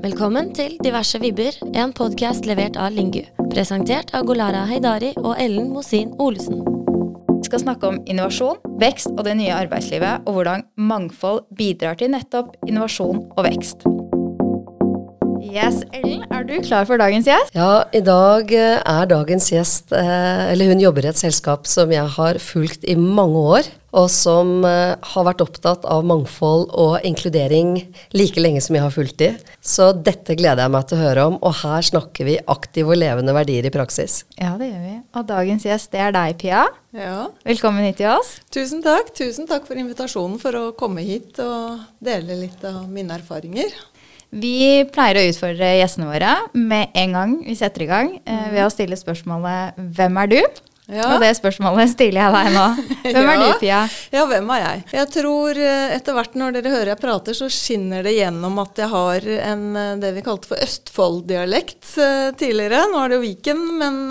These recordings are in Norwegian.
Velkommen til Diverse vibber, en podkast levert av Lingu. Presentert av Golara Heidari og Ellen Mosin Olesen. Vi skal snakke om innovasjon, vekst og det nye arbeidslivet, og hvordan mangfold bidrar til nettopp innovasjon og vekst. Yes, Ellen, er du klar for dagens gjest? Ja, i dag eh, er dagens gjest eh, Eller hun jobber i et selskap som jeg har fulgt i mange år, og som eh, har vært opptatt av mangfold og inkludering like lenge som jeg har fulgt de. Så dette gleder jeg meg til å høre om, og her snakker vi aktive og levende verdier i praksis. Ja, det gjør vi. Og dagens gjest, det er deg, Pia. Ja. Velkommen hit til oss. Tusen takk. Tusen takk for invitasjonen for å komme hit og dele litt av mine erfaringer. Vi pleier å utfordre gjestene våre med en gang vi setter i gang, eh, ved å stille spørsmålet 'Hvem er du?' Ja. Og det spørsmålet stiller jeg deg nå. Hvem er du, Pia? Ja, hvem er jeg? Jeg tror eh, etter hvert når dere hører jeg prater, så skinner det gjennom at jeg har en, eh, det vi kalte for Østfold-dialekt tidligere. Nå er det jo Viken, men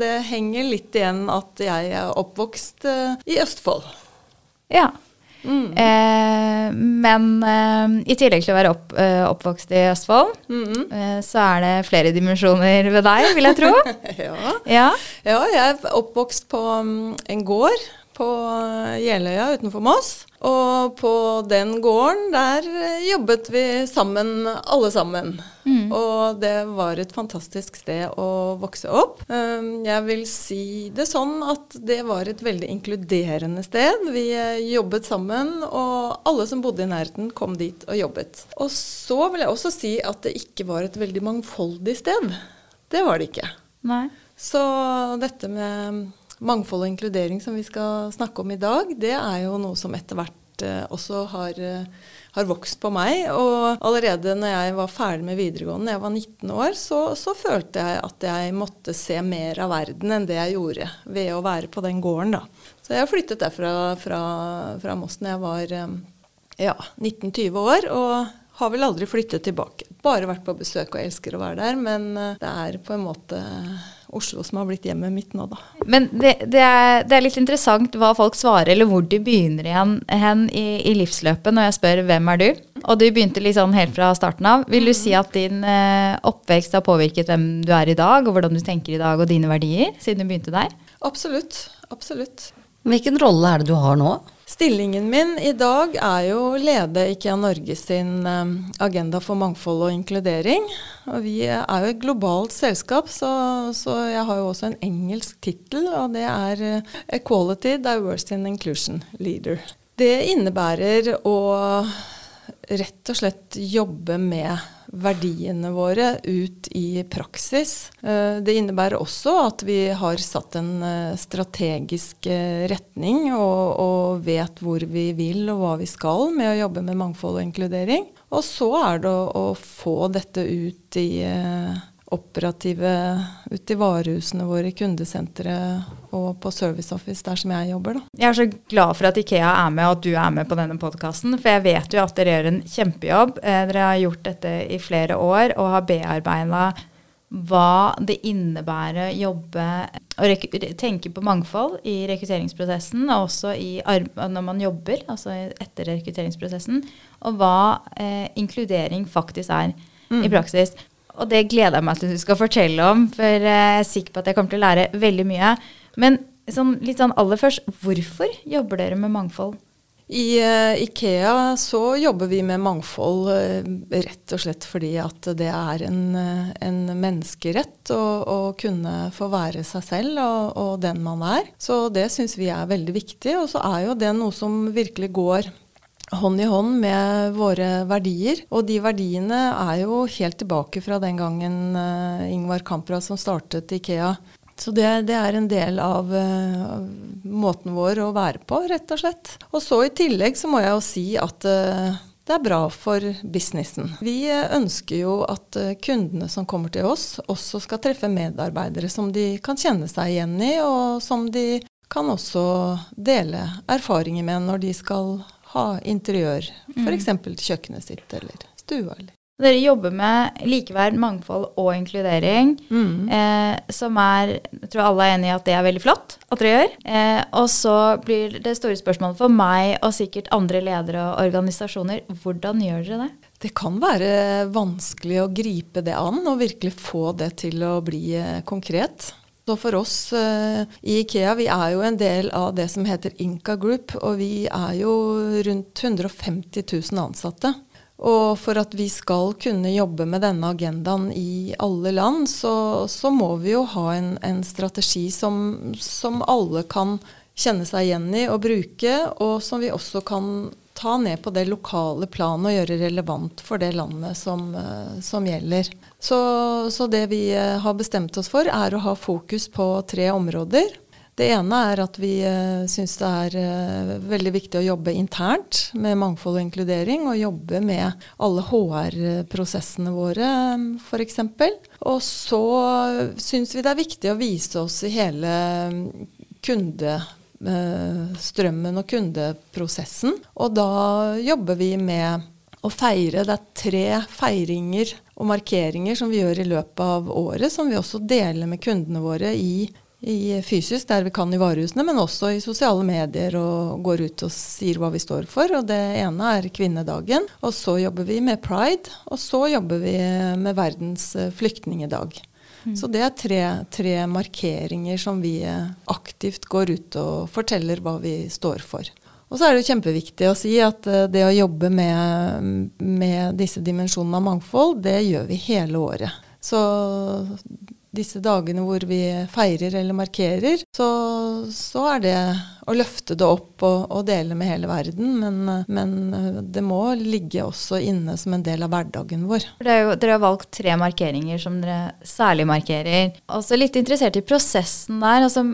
det henger litt igjen at jeg er oppvokst i Østfold. Ja. Mm. Eh, men eh, i tillegg til å være opp, eh, oppvokst i Østfold, mm -hmm. så er det flere dimensjoner ved deg, vil jeg tro. Ja. Ja. Ja, jeg er oppvokst på mm, en gård på Jeløya utenfor Moss. Og på den gården, der eh, jobbet vi sammen, alle sammen. Og det var et fantastisk sted å vokse opp. Um, Jeg vil si det sånn at det var et veldig inkluderende sted. Vi eh, jobbet sammen, og alle som bodde i nærheten kom dit og jobbet. Og så vil jeg også si at det ikke var et veldig mangfoldig sted. Det var det ikke. Nei. Så dette med mangfold og inkludering som vi skal snakke om i dag, det er jo noe som etter hvert eh, også har, eh, har vokst på meg. Og allerede når jeg var ferdig med videregående, jeg var 19 år, så, så følte jeg at jeg måtte se mer av verden enn det jeg gjorde ved å være på den gården. da. Så jeg flyttet derfra fra, fra Moss da jeg var eh, ja, 19-20 år. og har vel aldri flyttet tilbake. Bare vært på besøk og elsker å være der. Men det er på en måte Oslo som har blitt hjemmet mitt nå, da. Men det, det, er, det er litt interessant hva folk svarer, eller hvor de begynner igjen hen i, i livsløpet når jeg spør 'hvem er du?' Og du begynte litt sånn helt fra starten av. Vil du si at din eh, oppvekst har påvirket hvem du er i dag, og hvordan du tenker i dag, og dine verdier, siden du begynte der? Absolutt. Absolutt. Hvilken rolle er det du har nå? Stillingen min i dag er jo å lede IKEA Norge sin eh, agenda for mangfold og inkludering. Og vi er jo et globalt selskap, så, så jeg har jo også en engelsk tittel, og det er eh, Equality, Diversity and Inclusion Leader. Det innebærer å rett og slett jobbe med verdiene våre ut i praksis. Eh, Det innebærer også at vi har satt en eh, strategisk eh, retning og, og vet hvor vi vil og hva vi skal med å jobbe med mangfold og inkludering. Og så er det å, å få dette ut i operative ute i varehusene våre, kundesentre og på Service Office, der som jeg jobber. Da. Jeg er så glad for at Ikea er med, og at du er med på denne podkasten. For jeg vet jo at dere gjør en kjempejobb. Eh, Dere har gjort dette i flere år og har bearbeida hva det innebærer å jobbe og tenke på mangfold i rekrutteringsprosessen, og også i når man jobber, altså etter rekrutteringsprosessen, og hva eh, inkludering faktisk er i praksis. Og det gleder jeg meg til du skal fortelle om, for eh, jeg er sikker på at jeg kommer til å lære veldig mye. Men sånn, litt sånn aller først, hvorfor jobber dere med mangfold? I uh, Ikea så jobber vi med mangfold uh, rett og slett fordi at det er en, en menneskerett å, å kunne få være seg selv og, og den man er. Så det syns vi er veldig viktig. Og så er jo det noe som virkelig går hånd i hånd med våre verdier. Og de verdiene er jo helt tilbake fra den gangen eh, Ingvar Kamprad som startet Ikea. Så det, det er en del av eh, av måten vår å være på, rett og slett. Og så i tillegg så må jeg jo si at eh, det er bra for businessen. Vi eh, ønsker jo at eh, kundene som kommer til oss, også skal treffe medarbeidere som de kan kjenne seg igjen i, og som de kan også dele erfaringer med når de skal ha interiør, f.eks. til kjøkkenet sitt eller stua. Eller. Dere jobber med likeverd, mangfold og inkludering, Mm. eh, som er Jeg tror alle er enig i at det er veldig flott at dere gjør. Eh, og så blir det store spørsmålet for meg og sikkert andre ledere og organisasjoner hvordan gjør dere det? det kan være vanskelig å gripe det an og virkelig få det til å bli eh, konkret. Så for oss uh, i Ikea, vi er jo en del av det som heter Inca Group, og vi er jo rundt 150 000 ansatte. Og for at vi skal kunne jobbe med denne agendaen i alle land, så, så må vi jo ha en, en strategi som, som, alle kan kjenne seg igjen i og bruke, og som vi også kan ta ned på det lokale planet og gjøre relevant for det landet som, uh, som gjelder. Så, så, det vi eh, har bestemt oss for, er å ha fokus på tre områder. Det ene er at vi uh, syns det er veldig viktig å jobbe internt med mangfold og inkludering. Og jobbe med alle HR-prosessene våre, f.eks. Og så syns vi det er viktig å vise oss i hele kundestrømmen og kundeprosessen. Og da jobber vi med å feire. Det er tre feiringer og markeringer som vi gjør i løpet av året, som vi også deler med kundene våre i, i fysisk, der vi kan i varehusene, men også i sosiale medier og går ut og sier hva vi står for. Og det ene er kvinnedagen. Og så jobber vi med pride, og så jobber vi med verdens eh, flyktningedag. Mm. Så det er tre, tre, markeringer som vi aktivt går ut og forteller hva vi står for. Og så er det jo kjempeviktig å si at eh, det å jobbe med, med disse dimensjonene av mangfold, det gjør vi hele året. Så disse dagene hvor vi feirer eller markerer, så, så er det å løfte det opp og, og dele med hele verden. Men, men, det må ligge også inne som en del av hverdagen vår. Jo, dere har valgt tre markeringer som dere særlig markerer. Også litt interessert i prosessen der. Altså,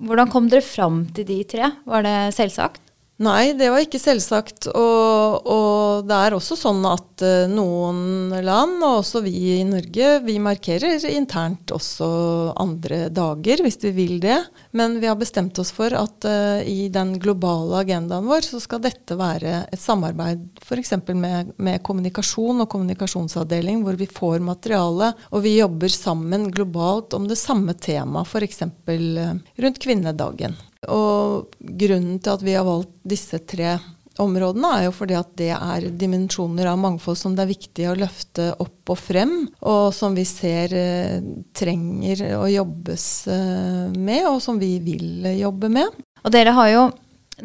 hvordan kom dere fram til de tre? Var det selvsagt? Nei, det var ikke selvsagt. Og, og, det er også sånn at uh, noen land, og også vi i Norge, vi markerer internt også andre dager, hvis vi vil det. Men vi har bestemt oss for at uh, i den globale agendaen vår så skal dette være et samarbeid f.eks. Med, med kommunikasjon og kommunikasjonsavdeling, hvor vi får materiale, og vi jobber sammen globalt om det samme temaet, f.eks. Eh, rundt kvinnedagen. Og grunnen til at vi har valgt disse tre områdene, er jo fordi at det er dimensjoner av mangfold som det er viktig å løfte opp og frem, og som vi ser eh, trenger å jobbes eh, med, og som vi vil jobbe med. Og dere har jo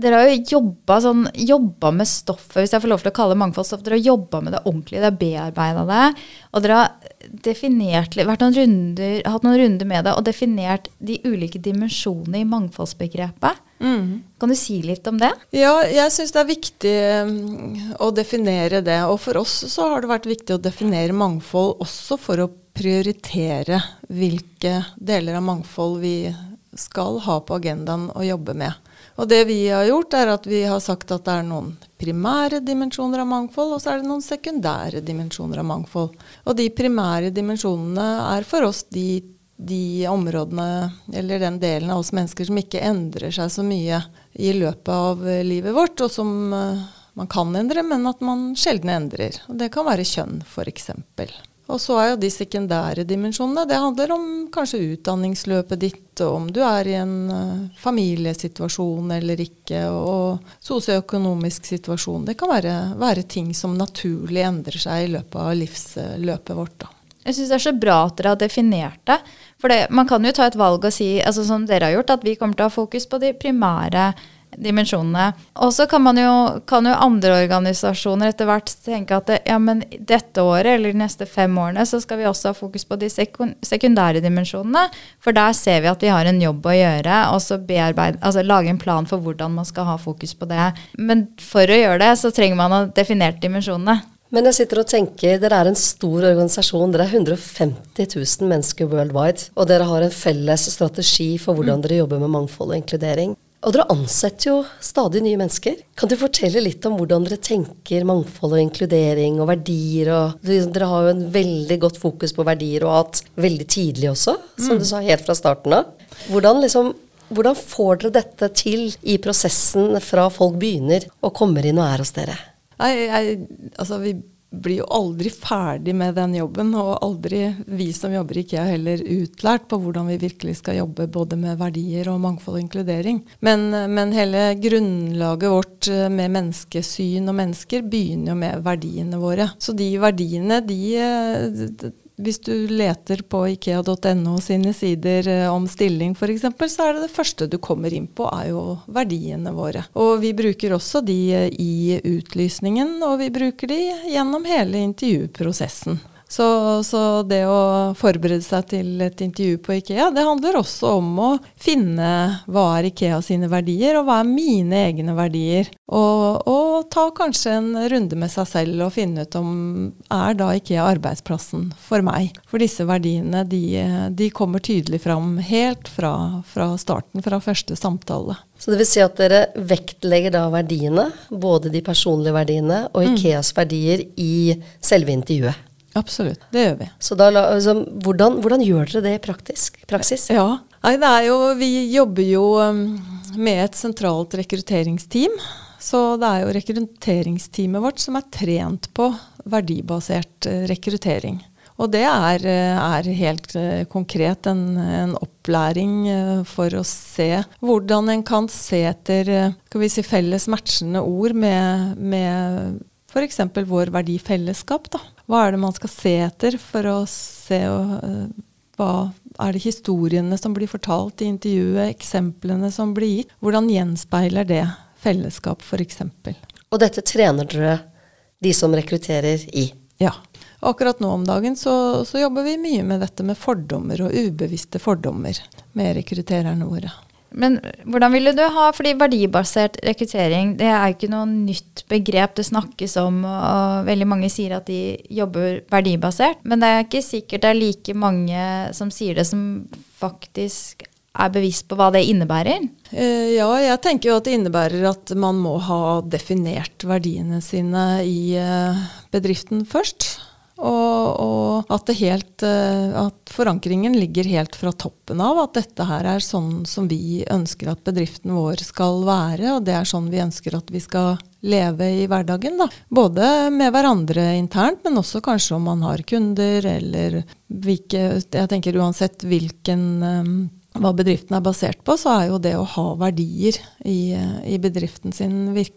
dere har jo jobba, sånn, med stoffet, hvis jeg får lov til å kalle det mangfoldsstoff. Dere har jobba med det ordentlig, dere har bearbeida det. Og dere har definert, vært noen runder, hatt noen runder med det og definert de ulike dimensjonene i mangfoldsbegrepet. Mm. Kan du si litt om det? Ja, jeg syns det er viktig um, å definere det. Og for oss så har det vært viktig å definere mangfold også for å prioritere hvilke deler av mangfold vi skal ha på agendaen og jobbe med. Og det vi har gjort, er at vi har sagt at det er noen primære dimensjoner av mangfold, og så er det noen sekundære dimensjoner av mangfold. Og de primære dimensjonene er for oss de, de områdene, eller den delen av oss mennesker som ikke endrer seg så mye i løpet av livet vårt, og som uh, man kan endre, men at man sjelden endrer. Og det kan være kjønn, f.eks. Og så er jo de sekundære dimensjonene. Det handler om kanskje utdanningsløpet ditt, og om du er i en uh, familiesituasjon eller ikke, og sosioøkonomisk situasjon. Det kan være, være, ting som naturlig endrer seg i løpet av livsløpet vårt. da. Jeg syns det er så bra at dere har definert det. For det, man kan jo ta et valg og si, altså som dere har gjort, at vi kommer til å ha fokus på de primære dimensjonene. Og så kan jo, kan jo andre organisasjoner etter hvert tenke at det, ja, men dette året eller de neste fem årene så skal vi også ha fokus på de sekundære dimensjonene. For der ser vi at vi har en jobb å gjøre, og så altså lage en plan for hvordan man skal ha fokus på det. Men for å gjøre det, så trenger man å definere dimensjonene. Men jeg sitter og tenker, dere er en stor organisasjon. Dere er 150 000 mennesker worldwide. Og dere har en felles strategi for hvordan dere jobber med mangfold og inkludering. Og dere ansetter jo stadig nye mennesker. Kan du fortelle litt om hvordan dere tenker mangfold og inkludering og verdier? Og, dere har jo en veldig godt fokus på verdier og hatt veldig tidlig også, som mm. du sa helt fra starten av. Hvordan, liksom, hvordan får dere dette til i prosessen fra folk begynner og kommer inn og er hos dere? Nei, jeg, altså vi blir jo aldri ferdig med den jobben, og aldri vi som jobber i IKEA heller utlært på hvordan vi virkelig skal jobbe både med verdier og mangfold og inkludering. Men, men hele grunnlaget vårt eh, med menneskesyn og mennesker begynner jo med verdiene våre. Så de verdiene, de eh, hvis du leter på ikea.no sine sider eh, om stilling f.eks., så er det det første du kommer inn på, er jo verdiene våre. Og vi bruker også de eh, i utlysningen, og vi bruker de gjennom hele intervjuprosessen. Så, så, det å forberede seg til et intervju på Ikea, det handler også om å finne hva er Ikea sine verdier, og hva er mine egne verdier. Og, og ta kanskje en runde med seg selv og finne ut om er da Ikea arbeidsplassen for meg. For disse verdiene de, de kommer tydelig fram helt fra, fra starten, fra første samtale. Så det vil si at dere vektlegger da verdiene, både de personlige verdiene og mm. Ikeas mm. verdier, i selve intervjuet? Absolutt, det gjør vi. Så da, altså, hvordan, hvordan, gjør dere det i praktisk, praksis? Ja, Nei, det er jo, Vi jobber jo um, med et sentralt rekrutteringsteam. Så det er jo rekrutteringsteamet vårt som er trent på verdibasert uh, rekruttering. Og det er, uh, er helt uh, konkret en, en opplæring for å se hvordan en kan se etter si, felles matchende ord med, med f.eks. vår verdifellesskap. Da. Hva er det man skal se etter for å se uh, hva er det historiene som blir fortalt i intervjuet, eksemplene som blir gitt? Hvordan gjenspeiler det fellesskap, f.eks.? Og dette trener dere de som rekrutterer i? Ja. Akkurat nå om dagen så, så jobber vi mye med dette med fordommer og ubevisste fordommer med rekruttererne våre. Men hvordan ville du ha Fordi verdibasert rekruttering det er jo ikke noe nytt begrep det snakkes om, og veldig mange sier at de jobber verdibasert. Men det er ikke sikkert det er like mange som sier det, som faktisk er bevisst på hva det innebærer? Eh, ja, jeg tenker jo at det innebærer at man må ha definert verdiene sine i eh, bedriften først. Og, og at, helt, eh, at, forankringen ligger helt fra toppen av. At dette her er sånn som vi ønsker at bedriften vår skal være, og det er sånn vi ønsker at vi skal leve i hverdagen. Da. Både med hverandre internt, men også kanskje om man har kunder, eller hvilke Jeg tenker uansett hvilken um, hva bedriften er basert på, så er jo det å ha verdier i, i bedriften sin virk,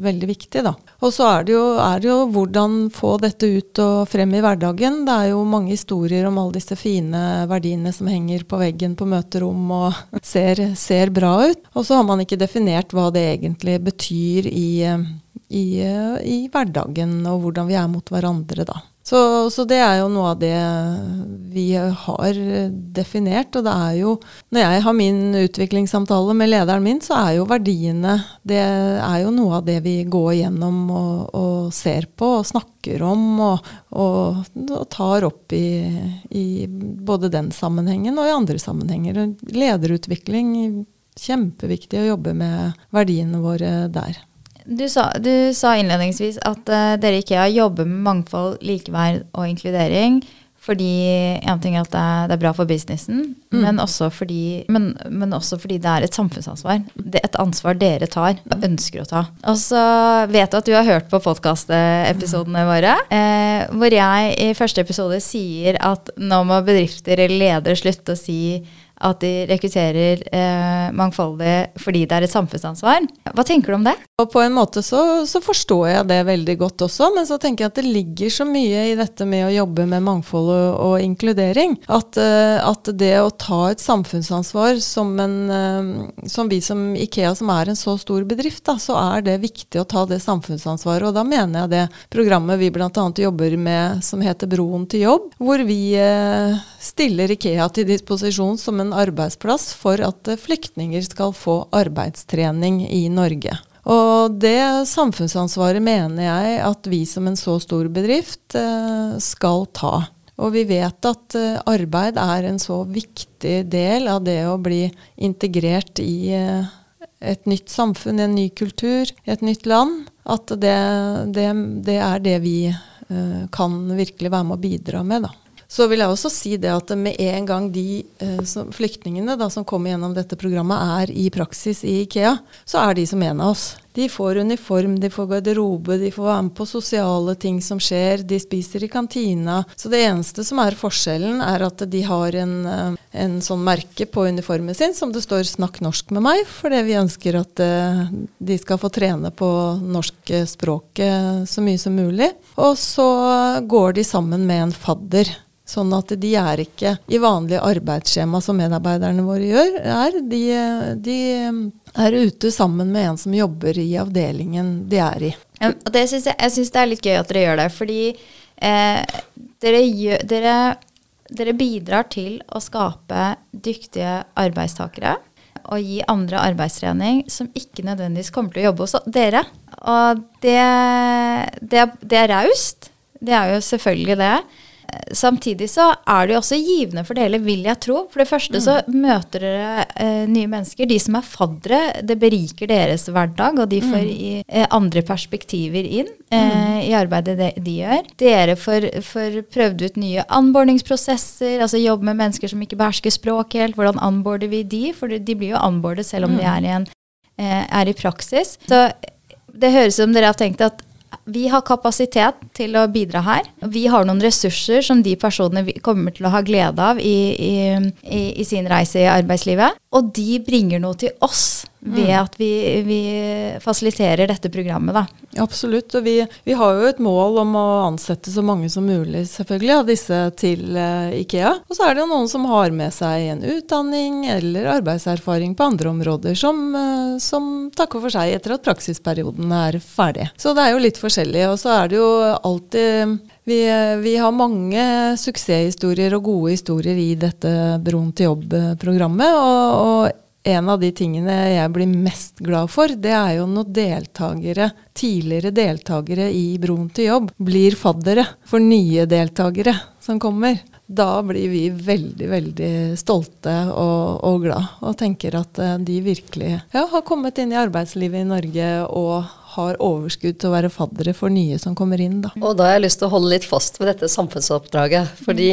veldig viktig. Da. Og så er det, jo, er det, jo, hvordan få dette ut og frem i hverdagen. Det er jo mange historier om alle disse fine verdiene som henger på veggen på møterom og ser, ser bra ut. Og så har man ikke definert hva det egentlig betyr i, i, i hverdagen, og hvordan vi er mot hverandre da. Så, så, det er jo noe av det vi har definert. Og det er jo Når jeg har min utviklingssamtale med lederen min, så er jo verdiene Det er jo noe av det vi går gjennom og, og ser på og snakker om og, og, og tar opp i, i, både den sammenhengen og i andre sammenhenger. Lederutvikling, kjempeviktig å jobbe med verdiene våre der. Du sa, du sa, innledningsvis at uh, dere i IKEA jobber med mangfold, likeverd og inkludering. Fordi en ting er at det er, det er bra for businessen, mm. men, også fordi, men, men, også fordi, det er et samfunnsansvar. Det er et ansvar dere tar og ønsker å ta. Og så vet du at du har hørt på podkastepisodene våre, eh, hvor jeg i første episode sier at nå må bedrifter eller ledere slutte å si at de rekrutterer eh, mangfoldig fordi det er et samfunnsansvar. Hva tenker du om det? Og På en måte så, så, forstår jeg det veldig godt også, men så tenker jeg at det ligger så mye i dette med å jobbe med mangfold og, og inkludering. At, uh, at, det å ta et samfunnsansvar som, en, uh, som vi som Ikea, som er en så stor bedrift, da, så er det viktig å ta det samfunnsansvaret. Og da mener jeg det programmet vi bl.a. jobber med som heter Broen til jobb, hvor vi uh, stiller Ikea til disposisjon som en arbeidsplass for at flyktninger skal få arbeidstrening i Norge. Og det samfunnsansvaret mener jeg at vi som en så stor bedrift eh, skal ta. Og vi vet at eh, arbeid er en så viktig del av det å bli integrert i eh, et nytt samfunn, en ny kultur, et nytt land. At det, det, det er det vi kan virkelig være med å bidra med. da. Så vil jeg også si det at med en gang de eh, flyktningene da, som kommer gjennom dette programmet, er i praksis i Ikea, så er de som en av oss. De får uniform, de får garderobe, de får være med på sosiale ting som skjer, de spiser i kantina. Så det eneste som er forskjellen, er at de har en, eh, en sånn merke på uniformen sin som det står 'Snakk norsk med meg', fordi vi ønsker at uh, de skal få trene på norskspråket så mye som mulig. Og så går de sammen med en fadder. Sånn at de er ikke i vanlige arbeidsskjema som medarbeiderne våre gjør. Er. De, de, er ute sammen med en som jobber i avdelingen de er i. Ja, og det synes jeg, jeg syns det er litt gøy at dere gjør det, fordi eh, dere, gjør, dere, dere bidrar til å skape dyktige arbeidstakere og gi andre arbeidstrening som ikke nødvendigvis kommer til å jobbe hos dere. Og det, det, det er raust. Det er jo selvfølgelig det samtidig så er det jo også givende for dere, vil jeg tro. For det første mm. så møter dere eh, nye mennesker. De som er faddere, det beriker deres hverdag, og de får mm. i, eh, andre perspektiver inn eh, mm. i arbeidet de, de, gjør. Dere får, får prøvd ut nye anbordingsprosesser, altså jobbe med mennesker som ikke behersker språk helt. Hvordan anborder vi de? For de blir jo anbordet selv om de mm. er i, en, eh, er i praksis. Så det høres ut som dere har tenkt at vi har kapasitet til å bidra her. Vi har noen ressurser som de personene kommer til å ha glede av i, i, i sin reise i arbeidslivet. Og de bringer noe til oss ved mm. at vi, vi, fasiliterer dette programmet. Da. Absolutt. Og vi, vi, har jo et mål om å ansette så mange som mulig selvfølgelig av disse til uh, Ikea. Og så er det jo noen som har med seg en utdanning eller arbeidserfaring på andre områder som, uh, som takker for seg etter at praksisperioden er ferdig. Så det er jo litt forskjellig. Og så er det jo alltid vi, vi, har mange suksesshistorier og gode historier i dette Broen til jobb-programmet. Og, og, en av de tingene jeg blir mest glad for, det er jo når deltakere, tidligere deltakere i Broen til jobb blir faddere for nye deltakere som kommer. Da blir vi veldig, veldig stolte og, og glad, og tenker at eh, de virkelig ja, har kommet inn i arbeidslivet i Norge og har overskudd til å være faddere for nye som kommer inn. Da. Og da har jeg lyst til å holde litt fast ved dette samfunnsoppdraget. fordi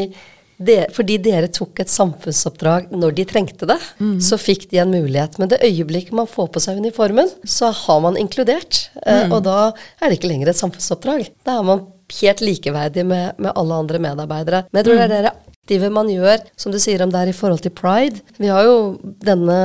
det, fordi dere tok et samfunnsoppdrag når de trengte det, mm. så fikk de en mulighet. Men det øyeblikket man får på seg uniformen, så har man inkludert. Eh, mm. og da er det ikke lenger et samfunnsoppdrag. Da er man helt likeverdig med, med alle andre medarbeidere. Men jeg tror mm. det er dere aktive man gjør, som du sier om det er i forhold til pride. Vi har jo denne,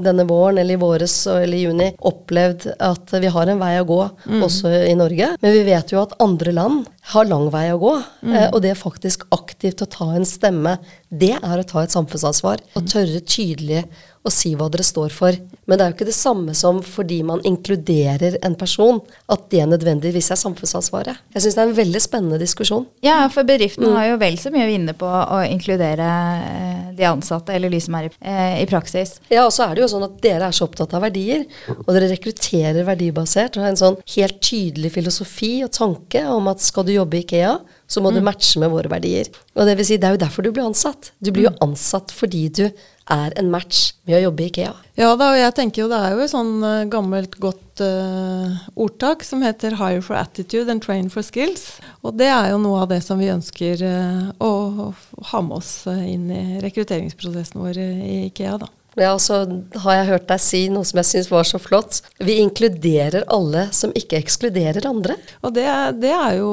denne våren, eller i våres eller i juni, opplevd at vi har en vei å gå, mm. også i Norge. Men vi vet jo at andre land har lang vei å gå. Mm. Eh, og det faktisk aktivt å ta en stemme, det er å ta et samfunnsansvar. Og tørre tydelig og si hva dere står for. Men det er jo ikke det samme som fordi man inkluderer en person, at det nødvendigvis er samfunnsansvaret. Jeg syns det er en veldig spennende diskusjon. Ja, for bedriften mm. har jo vel så mye å vinne på å inkludere eh, de ansatte, eller de som er i, eh, i praksis. Ja, og så er det jo sånn at dere er så opptatt av verdier, og dere rekrutterer verdibasert og har en sånn helt tydelig filosofi og tanke om at skal du jobbe i Ikea, så må mm. du matche med våre verdier. Og det vil si, det er jo derfor du blir ansatt. Du blir jo mm. ansatt fordi du er en match med å jobbe i Ikea. Ja da, og jeg tenker jo det er jo et sånn uh, gammelt, godt uh, ordtak som heter 'hire for attitude and train for skills'. Og det er jo noe av det som vi ønsker uh, å, å, ha med oss inn i rekrutteringsprosessen vår i Ikea, da. Ja, og så har jeg hørt deg si noe som jeg syns var så flott. Vi inkluderer alle som ikke ekskluderer andre. Og det, det er jo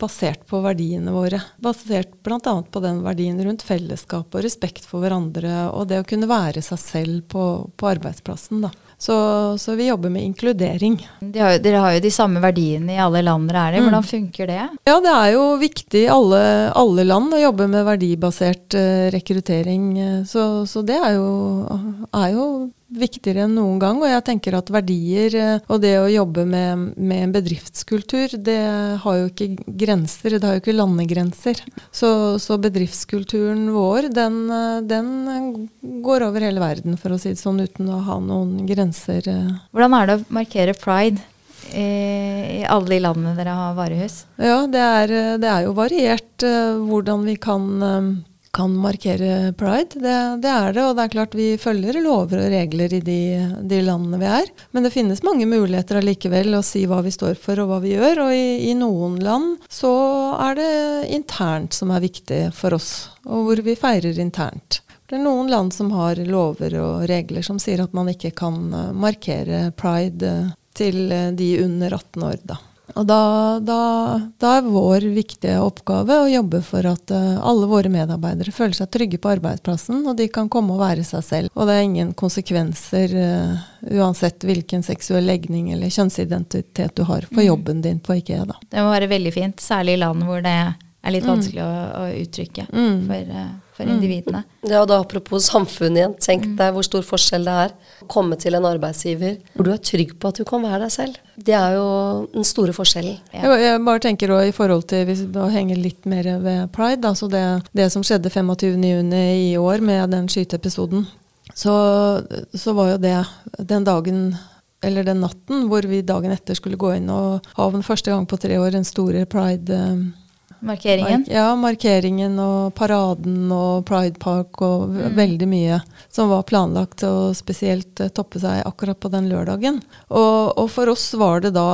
basert på verdiene våre. Basert bl.a. på den verdien rundt fellesskap og respekt for hverandre, og det å kunne være seg selv på, på arbeidsplassen, da. Så, så, vi jobber med inkludering. De har, dere har jo de samme verdiene i alle land dere er i. Hvordan mm. funker det? Ja, Det er jo viktig i alle, alle land å jobbe med verdibasert uh, rekruttering. Så, så, det er jo, er jo viktigere enn noen gang. Og jeg tenker at verdier eh, og det å jobbe med, med, en bedriftskultur, det har jo ikke grenser. Det har jo ikke landegrenser. Så, så bedriftskulturen vår, den, eh, den, går over hele verden, for å si det sånn, uten å ha noen grenser. Eh. Hvordan er det å markere pride? i alle de landene dere har varehus? Ja, det er, det er jo variert hvordan vi kan kan markere pride. Det, det, er det, og det er klart vi følger lover og regler i de, de, landene vi er. Men det finnes mange muligheter allikevel å si hva vi står for og hva vi gjør. Og i, i noen land så er det internt som er viktig for oss, og hvor vi feirer internt. Det er noen land som har lover og regler som sier at man ikke kan eh, markere pride eh, til de under 18 år, da. Og da, da, da, er vår viktige oppgave å jobbe for at uh, alle våre medarbeidere føler seg trygge på arbeidsplassen, og de kan komme og være seg selv. Og det er ingen konsekvenser uh, uansett hvilken seksuell legning eller kjønnsidentitet du har for mm. jobben din på IKEA. Da. Det må være veldig fint, særlig i land hvor det er litt mm. vanskelig mm. å, å, uttrykke mm. for uh, for mm. individene. Ja, og da Apropos samfunnet igjen. Tenk mm. deg hvor stor forskjell det er å komme til en arbeidsgiver hvor du er trygg på at du kan være deg selv. Det er jo den store forskjellen. Ja. Jeg, bare tenker også i forhold til hvis vi henger litt mer ved pride, altså det, det som skjedde 25.6 i år med den skyteepisoden, så, så var jo det den dagen eller den natten hvor vi dagen etter skulle gå inn og ha den første gang på tre år en store pride Markeringen? ja, markeringen og paraden og Pride Park og mm. veldig mye som var planlagt å spesielt eh, toppe seg akkurat på den lørdagen. Og, og for oss var det da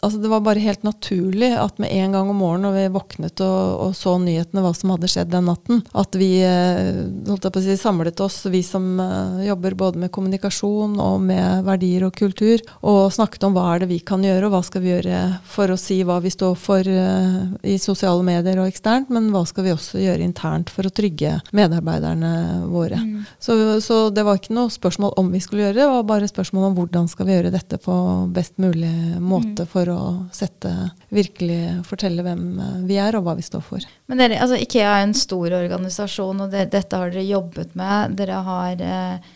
altså det var bare helt naturlig at med en gang om morgenen når vi våknet og, og, så nyhetene hva som hadde skjedd den natten, at vi eh, si, samlet oss, vi som uh, jobber både med kommunikasjon og med verdier og kultur, og snakket om hva er det vi kan gjøre, og hva skal vi gjøre for å si hva vi står for uh, i sosiale medier og eksternt, men hva skal vi også gjøre internt for å trygge medarbeiderne våre. Mm. Så, så, det var ikke noe spørsmål om vi skulle gjøre det, det var bare spørsmål om hvordan skal vi gjøre dette på best mulig måte mm. for for å sette, virkelig fortelle hvem eh, vi er og hva vi står for. Men dere, altså Ikea er en stor organisasjon, og det, dette har dere jobbet med. Dere har eh,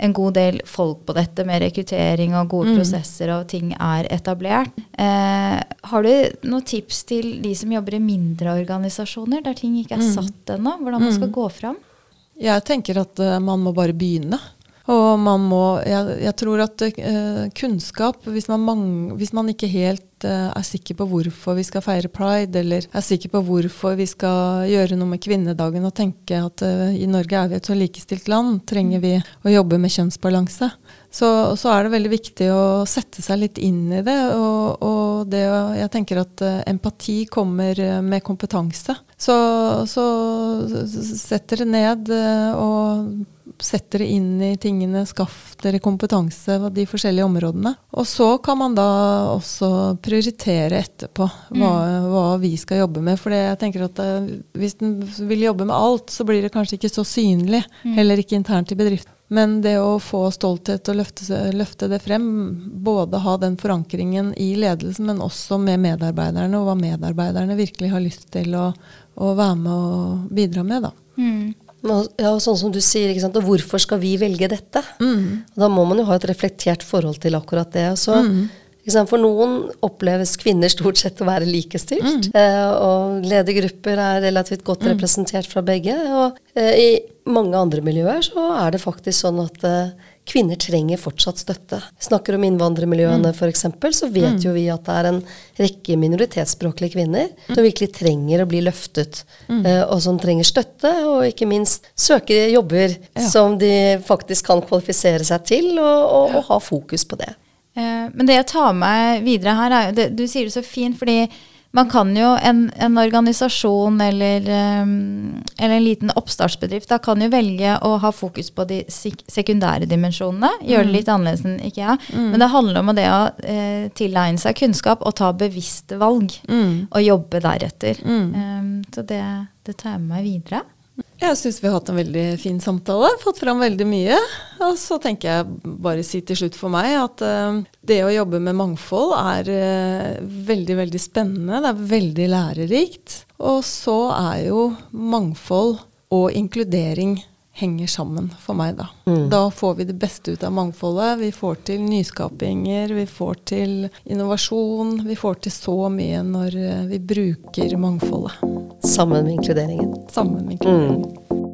en god del folk på dette med rekruttering og gode mm. prosesser, og ting er etablert. Eh, har du noen tips til de som jobber i mindre organisasjoner, der ting ikke er mm. satt ennå? Hvordan man skal mm. gå fram? Jeg tenker at uh, man må bare begynne. Og man må Jeg, jeg tror at uh, kunnskap, hvis man, mang, hvis man, ikke helt uh, er sikker på hvorfor vi skal feire pride, eller er sikker på hvorfor vi skal gjøre noe med kvinnedagen og tenke at uh, i Norge er vi et så likestilt land, trenger vi å jobbe med kjønnsbalanse, så, så er det veldig viktig å sette seg litt inn i det. Og, og det, jeg tenker at empati kommer med kompetanse. Så, så setter det ned og Sett dere inn i tingene, skaff dere kompetanse på de forskjellige områdene. Og så kan man da også prioritere etterpå hva, mm. hva vi skal jobbe med. For jeg tenker at uh, hvis en vil jobbe med alt, så blir det kanskje ikke så synlig. Mm. Heller ikke internt i bedriften. Men det å få stolthet og løfte, løfte, det frem, både ha den forankringen i ledelsen, men også med medarbeiderne, og hva medarbeiderne virkelig har lyst til å, å være med og bidra med. da. Mm. Ja, sånn som du sier, ikke sant? og hvorfor skal vi velge dette? Mm. Da må man jo ha et reflektert forhold til akkurat det. Så, mm. For noen oppleves kvinner stort sett å være likestilt. Mm. Eh, og ledergrupper er relativt godt mm. representert fra begge. Og eh, i mange andre miljøer så er det faktisk sånn at eh, kvinner trenger fortsatt støtte. Snakker om innvandrermiljøene mm. f.eks., så vet mm. jo vi at det er en rekke minoritetsspråklige kvinner mm. som virkelig trenger å bli løftet, mm. eh, og som trenger støtte, og ikke minst søker jobber ja. som de faktisk kan kvalifisere seg til, og, og, og ha fokus på det. Eh, men det jeg tar med videre her, er det, Du sier det så fint, fordi man kan jo, en, en organisasjon eller, um, eller, en liten oppstartsbedrift da kan jo velge å ha fokus på de sekundære dimensjonene. Gjøre det mm. litt annerledes enn IKEA. Mm. Men det handler om det å eh, tilegne seg kunnskap og ta bevisste valg. Mm. Og jobbe deretter. Um, så det, det tar jeg med meg videre. Jeg syns vi har hatt en veldig fin samtale. Fått fram veldig mye. Og så tenker jeg bare si til slutt for meg at uh, det å jobbe med mangfold er uh, veldig, veldig spennende. Det er veldig lærerikt. Og så er jo mangfold og inkludering henger sammen for meg, da. Mm. Da får vi det beste ut av mangfoldet. Vi får til nyskapinger, vi får til innovasjon. Vi får til så mye når uh, vi bruker mangfoldet. Sammen med inkluderingen. Sammen med inkluderingen. Mm.